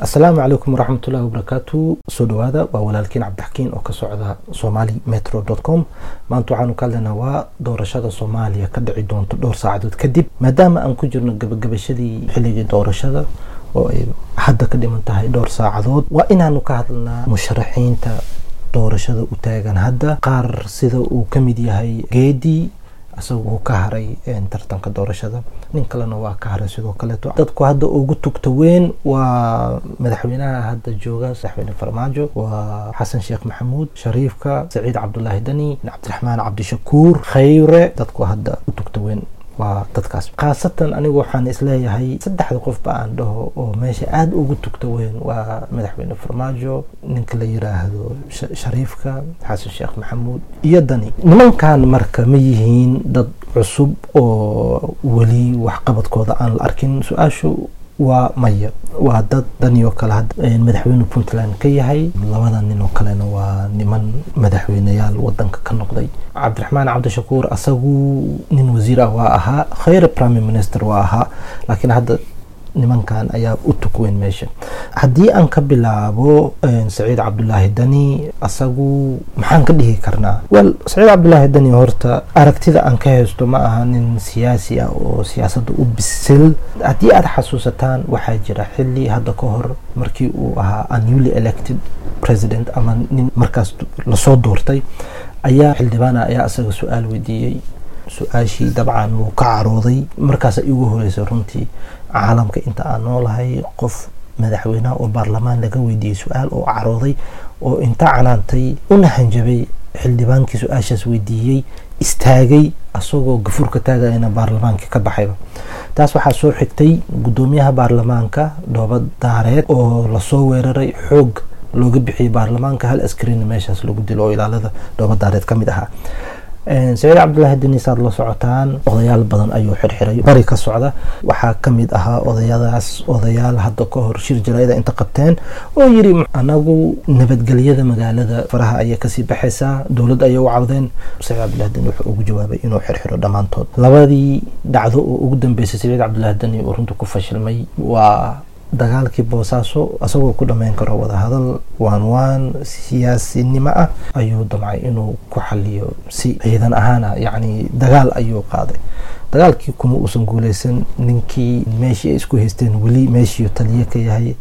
asalaamu calaykum waraxmatullahi wabarakaatu soo dhawaada waa walaalkiin cabdixakiin oo ka socda somali metro com. Maanta waxaanu ka hadlaynaa waa doorashada soomaaliya. Ka dhici doonto dhowr saacadood kadib maadaama aan ku jirno gabagabashadii xilligii doorashada oo ay hadda ka dhiman tahay dhowr saacadood waa inaanu ka hadlnaa musharaxiinta doorashada u taagan. Hadda qaar sida uu ka mid yahay geedi isagoo ka haray tartanka doorashada. Nin kalena waa ka haray sidoo kaleeto dadku hadda ugu tugta weyn waa madaxweynaha hadda jooga madaxweyne farmaajo. Waa xasan sheekh maxamuud shariifka saciid cabdulaahi dani cabdiraxmaan cabdishakuur khayre dadku hadda u tugta weyn waa dadkaas khaasatan anigu waxaan is leeyahay saddexda qofba aan dhaho oo meesha aada ugu tugta weyn waa madaxweyne farmaajo ninka la yiraahdo shariifka xasan sheekh maxamuud iyo dani. Nimankan marka ma yihiin dad cusub oo weli waxqabadkooda aan la arkin su'aashu waa maya. Waa dad danioo kale had madaxweyne puntland ka yahay. Labada nin oo kalena waa niman madaxweyneyaal wadanka ka noqday. Cabdiraxmaan cabdishakuur asagu nin wasiir ah waa ahaa. Khayre prime minister waa ahaa. Laakiin hadda nimankan ayaa u tug meesha haddii aan ka bilaabo saciid cabdulaahi dani asagu maxaan ka dhihi karnaa? Wel saciid cabdulaahi dani horta aragtida aan ka haysto ma aha nin siyaasi ah oo siyaasadda u bisil. Haddii aad xasuusataan waxaa jira xili hadda ka hor markii uu ahaa unnewly elected president ama nin markaas la soo doortay ayaa xildhibaana ayaa isaga su'aal weydiiyey. Su'aashii dabcan wuu ka carooday. Markaasa igu horeysa runtii caalamka inta aan noolahay qof madaxweynaha oo baarlamaan laga weydiiyey su'aal oo carooday oo inta canaantay una hanjabay xildhibaankii su'aashaas weydiiyey istaagay asagoo gafurka taagayana baarlamaankii ka baxayba. Taas waxaa soo xigtay guddoomiyaha baarlamaanka dhooba daareed oo la soo weeraray xoog looga bixiyay baarlamaanka hal askarina meeshaas lagu dilo oo ilaalada dhooba daareed ka mid ahaa saciid cabdulaahi deniis aad la socotaan odayaal badan ayuu xirxiray. Bari ka socda waxaa ka mid ahaa odayadaas odayaal hadda ka hor shir jaraa'ida inta qabteen oo yiri anagu nabadgelyada magaalada faraha ayay ka sii baxaysaa dowlad ayay u cawdeen. Saciid cabdulahi deni wuxuu ugu jawaabay inuu xirxiro dhammaantood. Labadii dhacdo oo ugu dambeysay saciid cabdulaahi deni uu runta ku fashilmay waa dagaalkii boosaaso isagoo ku dhammayn karo wadahadal waan waan siyaasinimo ah ayuu damcay inuu ku xaliyo si ciidan ahaana yacni dagaal ayuu qaaday. Dagaalkii kuma uusan guuleysan ninkii meeshii ay isku haysteen weli meeshii taliye ka yahay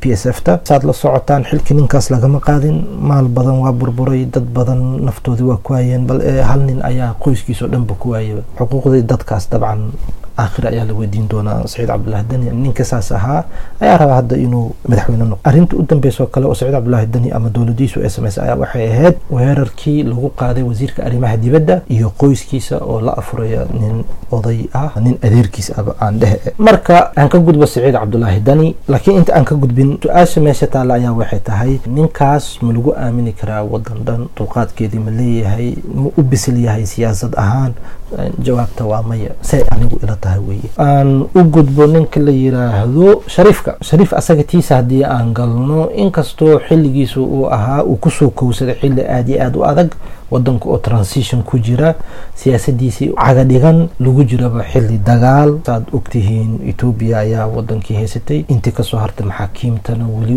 p s f ta saad la socotaan xilkii ninkaas lagama qaadin maal badan waa burburay dad badan naftoodii waa ku waayeen bal hal nin ayaa qoyskiisao dhanba ku waayaba xuquuqdii dadkaas dabcan aakhir ayaa la weydiin doonaa saciid cabdulaahi deni ninka saas ahaa ayaa rabaa hadda inuu madaxweyne noqo arrinta u dambeysoo kale oo saciid cabdulaahi deni ama dowladiisu ay samaysay ayaa waxay ahayd weerarkii lagu qaaday wasiirka arrimaha dibadda iyo qoyskiisa oo la afuraya nin oday ah nin adeerkiis aba aan dhehe. Marka aan ka gudbo saciid cabdulaahi deni laakiin inta aan ka gudbin su'aasha meesha taalla ayaa waxay tahay ninkaas ma lagu aamini karaa wadan dhan dulqaadkeedii ma leeyahay ma u bisil yahay siyaasad ahaan? Jawaabta waa maya. Say anigu ila tahay weye aan u gudbo ninka la yiraahdo shariifka. Shariif asaga tiisa haddii aan galno inkastoo xilligiisu uu ahaa uu ku soo kowsaday xilli aada iyo aada u adag wadanka oo transition ku jira siyaasadiisii caga dhigan lagu jiraba xilli dagaal. Saad ogtihiin etoobiya ayaa wadankii haysatay. Intii ka soo hartay maxaakiimtana weli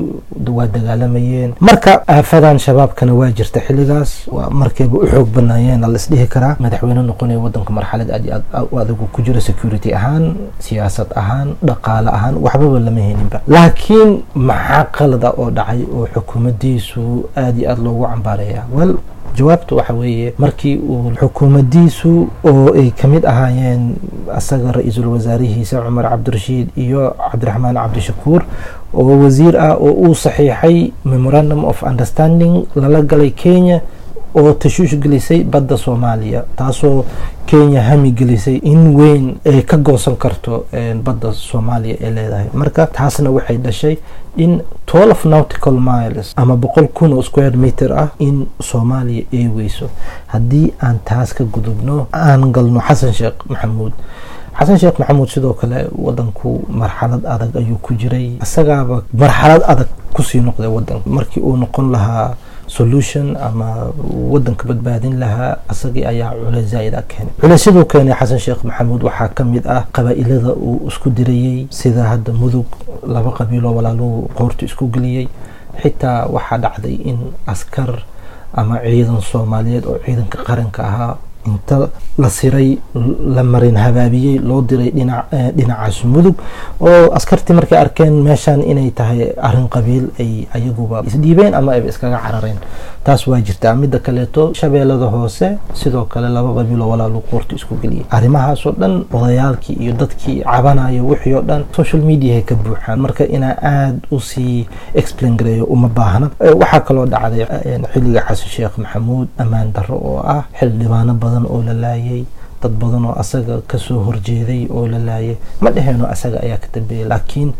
waa dagaalamayeen. Marka aafadan shabaabkana waa jirta xilligaas. Waa markayba u xoog banaayeen la isdhihi karaa. Madaxweyne noqonaya wadanka marxalad aad aad u ku jira security ahaan siyaasad ahaan dhaqaale ahaan waxbaba lama helinba laakiin maxaa qalada oo dhacay oo xukuumadiisu aada iyo aada loogu cambaaraya well jawaabta waxa weeye markii uu xukuumadiisu oo ay ka mid ahaayeen asaga ra'iisul wasaarihiisa cumar cabdirashiid iyo cabdiraxmaan cabdishakuur oo wasiir ah oo uu saxiixay memorandum of understanding lala galay kenya oo tashuush gelisay badda soomaaliya taasoo kenya hami gelisay in weyn ay ka goosan karto badda soomaaliya ay leedahay. Marka taasna waxay dhashay in twelve nautical miles ama boqol kun oo square meter ah in soomaaliya ay weyso. Haddii aan taas ka gudubno aan galno xasan sheekh maxamuud. Xasan sheekh maxamuud sidoo kale wadanku marxalad adag ayuu ku jiray. Isagaaba marxalad adag ku sii noqday wadanka markii uu noqon lahaa solution ama wadanka badbaadin lahaa asagii ayaa culeys zaaid a keenay. Culeysyaduu keenay. xasan sheekh maxamuud waxaa ka mid ah qabaa-ilada uu isku dirayey sida hadda mudug laba qabiiloo walaaluhu qoorta isku geliyey xitaa waxaa dhacday in askar ama ciidan soomaaliyeed oo ciidanka qaranka ahaa inta la siray la marin habaabiyey loo diray dhinacaas mudug oo askartii markay arkeen meeshan inay tahay arrin qabiil ay ayaguba isdhiibeen ama ayba iskaga carareen. Taas waa jirtaa. Midda kaleeto shabeellada hoose sidoo kale laba qabiiloo walaalu qoorta isku geliyay arrimahaasoo dhan odayaalkii iyo dadkii cabanayo wixii oo dhan social mediahay ka buuxaan. Marka inaa aada u sii explain gareeyo uma baahna. Waxaa kaloo dhacday xilliga xasan sheekh maxamuud ammaan darro oo ah xildhibaano badan oo la laayay dad badan oo asaga ka soo horjeeday oo la laayay ma dheheyno asaga ayaa ka dambeeyay laakiin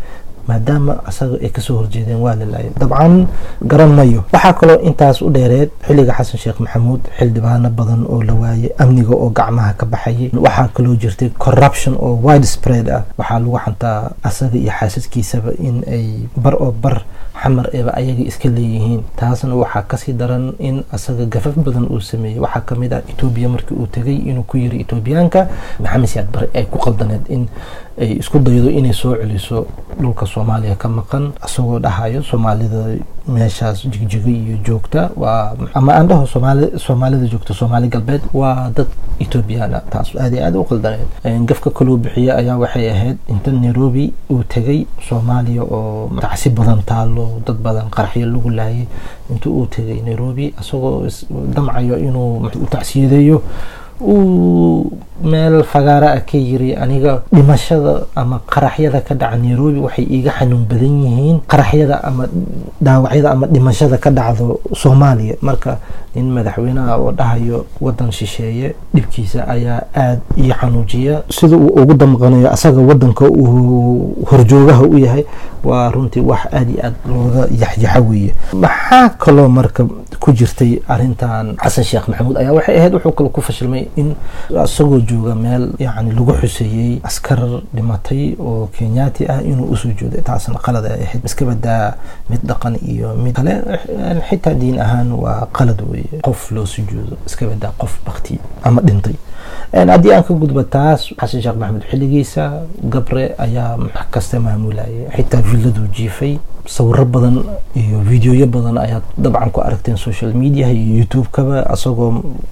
maadaama asaga ay ka soo horjeedeen waa la dabcan garan mayo. Waxaa kaloo intaas u dheereed xilliga xasan sheekh maxamuud xildhibaano badan oo la waayay amniga oo gacmaha ka baxayay waxaa kaloo jirtay corruption oo wide spread ah. Waxaa lagu xantaa asaga iyo xaasaskiisaba in ay bar oo bar xamar eeba ayaga iska leeyihiin. Taasna waxaa ka sii daran in asaga gafaf badan uu sameeyey waxaa ka mid ah etoobiya markii uu tegay inuu ku yiri etoobiyaanka maxamed siyaad bare ay ku qaldaneed in ay isku daydo inay soo celiso dhulka soomaaliya ka maqan isagoo dhahayo soomaalida meeshaas jigjiga iyo joogta. Waa ama aan dhaho soomaali soomaalida joogta soomaali galbeed waa dad ethoobiyaana taas aad iyo aad u qaldaneed gafka kaloo bixiye ayaa waxay ahayd inta nairobi uu tegay soomaaliya oo tacsi badan taalo dad badan qaraxyo lagu laayay. Inta uu tegay nairobi isagoo damcayo inuu u uu meel fagaara ah ka yiri aniga dhimashada ama qaraxyada ka dhaca nairobi waxay iiga xanuun badan yihiin. Qaraxyada ama dhaawacyada ama dhimashada ka dhacdo soomaaliya. Marka nin madaxweyneha oo dhahayo wadan shisheeye dhibkiisa ayaa aada ii xanuujiya. Sida uu ugu damqanayo asaga wadanka uu horjoogaha u yahay waa runtii wax aada iyo aad looga yaxyaxa weeye. Maxaa kaloo marka ku jirtay arintan xasan sheekh maxamuud ayaa waxay ahayd wuxuu kale ku fashilmay in isagoo jooga meel yani lagu xuseeyey askar dhimatay oo kenyaati ah inuu u soo jooday taasna qalad ay ahayd. Iska badaa mid dhaqan iyo mid kale. Xitaa diin ahaan waa qalad weeye. Qof loo sujuudo iska badaa qof bakti ama dhintay. Haddii aan ka gudba taas xasan sheekh maxamed xilligiisa gabre ayaa wax kasta maamulayay xitaa villaduu jiifay sawiro badan iyo videoyo badan ayaad dabcan ku aragteen social media iyo youtube-kaba isagoo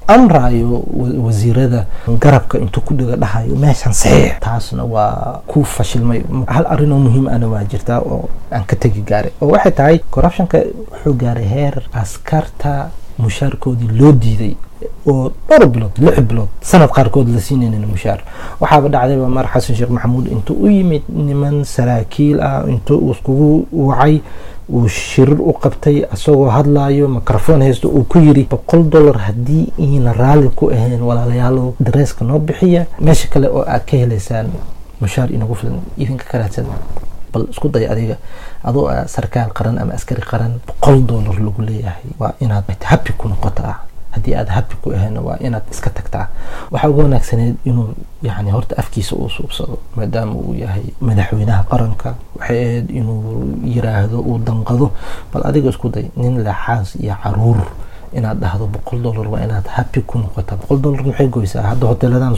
amraayo wasiirada garabka intuu ku dhiga dhahayo meeshan saxiix taasna waa ku fashilmay. Hal arrinoo muhiim ana waa jirtaa oo aan ka tegi gaaray. Oo waxay tahay corruptionka wuxuu gaaray heer askarta mushaarkoodii loo diiday oo dhowr bilood lix bilood sanad qaarkood la siinaynin mushaar. Waxaaba dhacdayba mar xasan sheekh maxamuud intuu u yimid niman saraakiil ah intuu uu iskugu wacay uu shirir u qabtay isagoo hadlaayo microphone haysto uu ku yiri boqol dollar haddii iina raalli ku ahayn walaalayaalo dareeska noo bixiya meesha kale oo aad ka helaysaan mushaar inagu filan idinka ka raadsan bal isku day adiga adoo ah sarkaal qaran ama askari qaran boqol dollar lagu leeyahay waa inaad happy ku noqotaa haddii aad happy ku ahayna waa inaad iska tagtaa. Waxaa uga wanaagsaneyd inuu yani horta afkiisa uu suubsado maadaama uu yahay madaxweynaha qaranka. Waxay ahayd inuu yiraahdo uu danqado. Bal adiga isku day nin laxaas iyo carruur inaad dhahdo boqol dollar waa inaad happy ku noqota boqol dollar maxay goysaa? Hadda hoteeladan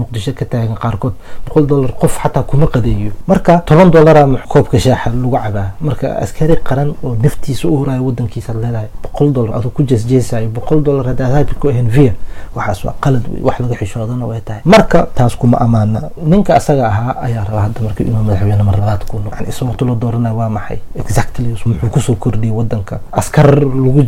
muqdisho ka taagan qaarkood boqol dollar qof xataa kuma qadeeyo. Marka toban dollara koobka shaaxa lagu cabaa. Marka askari qaran oo naftiisa u huraayo wadankiisa leedahay boqol dollar adoo ku jeesjeesayo boqol dollar haddaad happy ku ahayn via waxaas waa qalad wey wax laga xishoodana way tahay. Marka taas kuma amaana. Ninka asaga ahaa ayaa raba hadda marka inuu madaxweyne mar ku noqon. Isagoo loo dooranaya waa maxay? Exactly muxuu ku soo kordhiyay wadanka askar lagu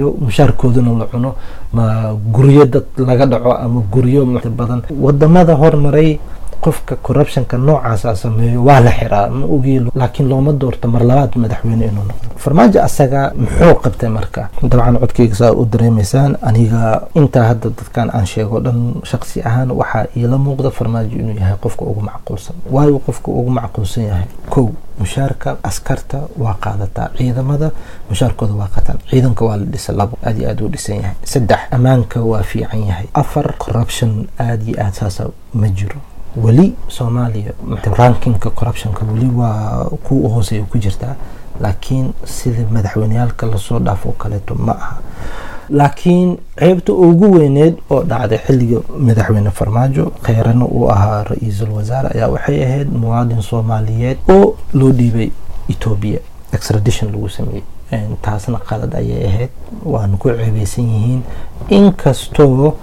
jeesjeestay mushaarkoodana la cuno ma guryo dad laga dhaco ama guryo badan. Wadamada hormaray qofka corruptionka noocaasa sameeyo waa la xiraa. Ma ogi laakiin looma doorto mar labaad madaxweyne inuu noqdo. Farmaajo asaga muxuu qabtay marka? Dabcan codkayga saa u dareemaysaan aniga intaa hadda dadkan aan sheego dhan shaqsi ahaan waxaa iila muuqda farmaajo inuu yahay qofka ugu macquulsan. Waayo qofka ugu macquulsan yahay kow mushaarka askarta waa qaadataa ciidamada mushaarkooda waa qataan ciidanka waa la dhisa labo aad iyo aad u dhisan yahay. Saddex ammaanka waa fiican yahay. Afar corruption aad iyo aad saasa ma jiro. Weli soomaaliya rankinka corruptionka weli waa ku hooseeya ku jirtaa laakiin sida madaxweyneyaalka la soo dhaafo kaleeto ma aha laakiin ceebta ugu weyneed oo dhacday xilliga madaxweyne farmaajo kheyrana uu ahaa ra'iisul wasaare ayaa waxay ahayd muwaadin soomaaliyeed oo loo dhiibay etoobiya extradition lagu sameeyey. Taasna qalad ayay ahayd. Waana ku ceebeysan yihiin. Inkastoo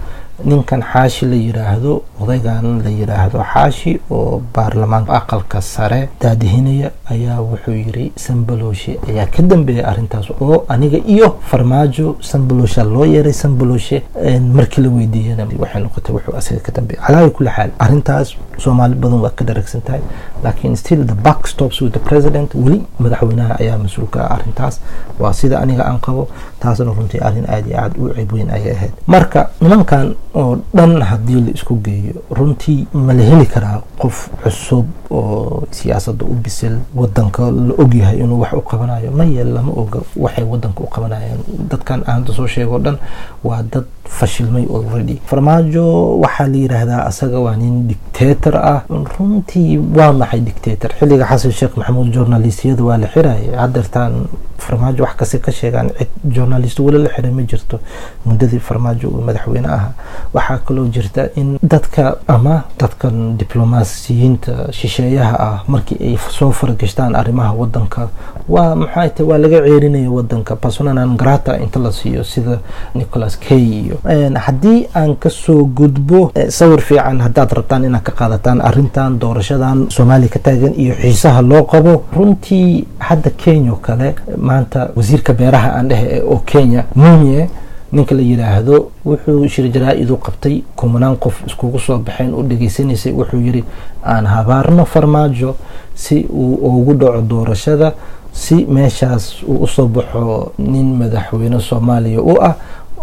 ninkan xaashi la yiraahdo odaygan la yiraahdo xaashi oo baarlamaanka aqalka sare daadihinaya ayaa wuxuu yiri sambaloshe ayaa ka dambeeya arintaas oo aniga iyo farmaajo sambalosha loo yeeray sambaloshe markii la weydiiyana waxay noqotay wuxuu asaga ka dambeeya calaa kulli xaal arintaas soomaali badan waa ka dharagsan tahay laakiin still the back stops with the president. Weli madaxweynaha ayaa mas'uulka ah arintaas waa sida aniga aan qabo taasna runtii arrin aada iyo aada u ceeb weyn ayay ahayd. Marka nimankan oo dhan haddii la isku geeyo runtii ma la heli karaa qof cusub oo siyaasadda u bisil wadanka la ogyahay inuu wax u qabanayo. Maye lama oga waxay wadanka u qabanayaan. Dadkan aan hadda soo sheego dhan waa dad fashilmay already. Farmaajo waxaa la yidhaahdaa asaga waa nin dictator ah. Runtii waa maxay dictator? Xilliga xasan sheekh maxamuud journalistiyada waa la xiraya haddeertaan farmaajo wax kasta ka sheegaan cid journalist weli la xiray ma jirto. Muddadii farmaajo uu madaxweyne ahaa waxaa kaloo jirta in dadka ama dadkan diblomaasiyiinta shisheeyaha ah markii ay soo faragashtaan arrimaha wadanka waa maxay tahay waa laga ceerinaya wadanka personanan grata inta la siiyo sida nicholas kay iyo haddii aan ka soo gudbo sawir fiican haddaad rabtaan inaad ka qaadataan arrintan doorashadan soomaaliya ka taagan iyo xiisaha loo qabo runtii hadda kenya kale maanta wasiirka beeraha aan dhehe oo kenya munye ninka la yidhaahdo wuxuu shir jaraa-idu qabtay kumanaan qof iskugu soo baxeen oo dhegeysanaysay wuxuu yiri aan habaarno farmaajo si uu ugu dhaco doorashada si meeshaas uu u soo baxo nin madaxweyne soomaaliya u ah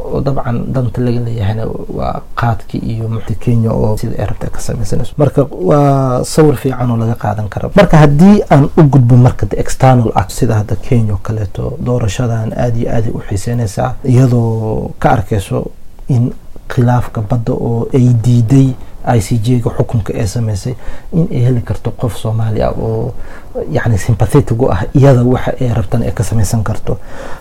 oo dabcan danta laga leeyahayna waa qaadki iyo kenya oo sida ay rabta ka samaysanayso. Marka waa sawir fiican oo laga qaadan kara marka haddii aan u gudbo marka the external act sida hadda kenya oo kaleeto doorashadan aada iyo aaday u xiiseynaysaa iyadoo ka arkayso in khilaafka badda oo ay diiday i c j-ga xukunka ee sameysay in ay heli karto qof soomaali ah oo yani sympathetic u ah iyada waxa ay rabtan ay ka samaysan karto.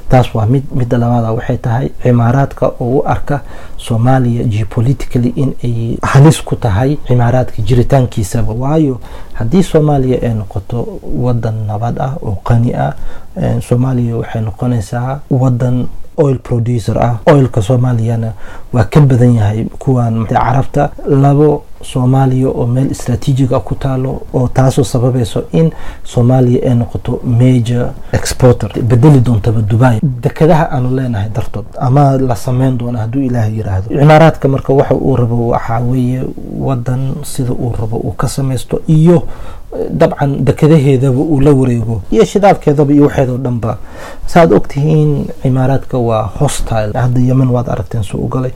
Taas waa mid midda labaada waxay tahay cimaaraadka oo u arka soomaaliya geopolitically in ay halis ku tahay cimaaraadka jiritaankiisaba. Waayo haddii soomaaliya ay noqoto wadan nabad ah oo qani ah soomaaliya waxay noqonaysaa wadan oil producer ah oilka soomaaliyana waa ka badan yahay kuwan carabta. Labo soomaaliya oo meel istraatiijiga ku taalo oo taasoo sababayso in soomaaliya ay noqoto major exporter. bedeli doontaba dubai. Dekadaha aanu leenahay dartood ama la sameyn doono hadduu ilaahay yiraahdo. Cimaaraadka marka waxa uu rabo waxaa weeye wadan sida uu rabo uu ka samaysto iyo dabcan dekadaheedaba uu la wareego iyo shidaalkeedaba iyo waxeedoo dhanba. Saaad ogtihiin cimaaraadka waa hostile. Hadda yemen waad aragteen soo ugalay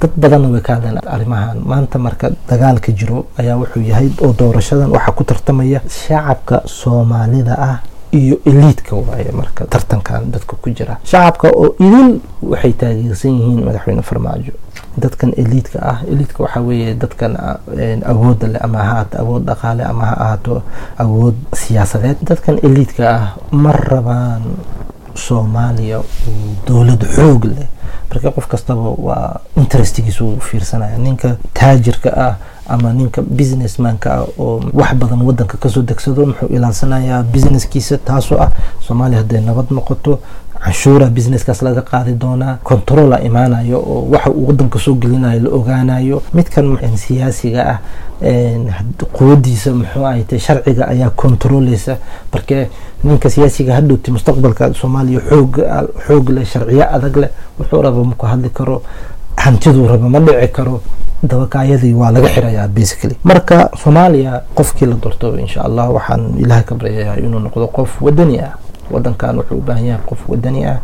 dad badanna way ka hadleen arrimahan. Maanta marka dagaalka jiro ayaa wuxuu yahay oo doorashadan waxaa ku tartamaya shacabka soomaalida ah iyo eliidka waaye marka tartankan dadka ku jira. Shacabka oo idin waxay taageersan yihiin madaxweyne farmaajo dadkan eliidka ah. Eliidka waxaa weeye dadkan awoodda leh ama ha awood dhaqaale ama ha ahaato awood siyaasadeed. Dadkan eliidka ah ma rabaan soomaaliya uu dowlad xoog leh marka qof kastaba waa interestigiisa uu fiirsanaya ninka taajirka ah ama ninka businessmanka ah oo wax badan wadanka ka soo degsado muxuu ilaalsanayaa businesskiisa taasoo ah. Soomaaliya hadday nabad noqoto canshuura businesskaas laga qaadi doonaa controla imaanayo oo waxa uu wadanka soo gelinayo la ogaanayo. Midkan siyaasiga ah quwadiisa muxuu ahay tay sharciga ayaa controleysa. Marke ninka siyaasiga hadhowti mustaqbalka soomaaliya xoog xoog leh sharciyo adag leh wuxuu raba maku hadli karo hantiduu raba ma dhici karo dabakaayadii waa laga xirayaa basically. Marka soomaaliya qofkii la doorto insha allah waxaan ilaah ka baryayaa inuu noqdo qof wadani ah. Wadankan wuxuu u yahay qof wadani ah.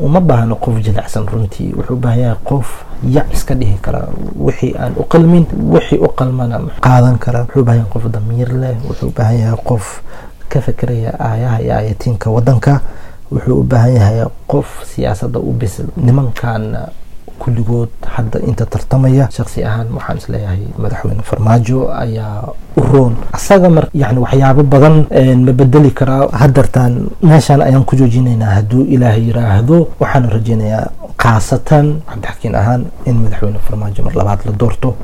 Uma baahno qof jilicsan runtii. Wuxuu u yahay qof yac iska dhihi kara wixii aan u qalmin wixii u qalmana qaadan kara. Wuxuu u yahay qof damiir leh. Wuxuu u yahay qof ka fekeraya aayaha iyo aayatiinka wadanka wuxuu u baahan yahay qof siyaasadda u bisil nimankan kulligood hadda inta tartamaya. Shaksi ahaan waxaan is leeyahay madaxweyne farmaajo ayaa u roon. Asaga mar yani waxyaabo badan ma bedeli karaa hadartaan meeshaan ayaan ku joojinaynaa. Hadduu ilaahay yiraahdo waxaan rajeynayaa khaasatan cabdixakiin ahaan in madaxweyne farmaajo mar labaad la doorto.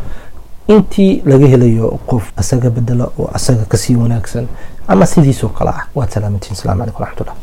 Intii laga helayo qof asaga bedela oo asaga ka sii wanaagsan ama sidiisoo kale ah. Waad salaamantiin asalaamu calaykum waraxmatullah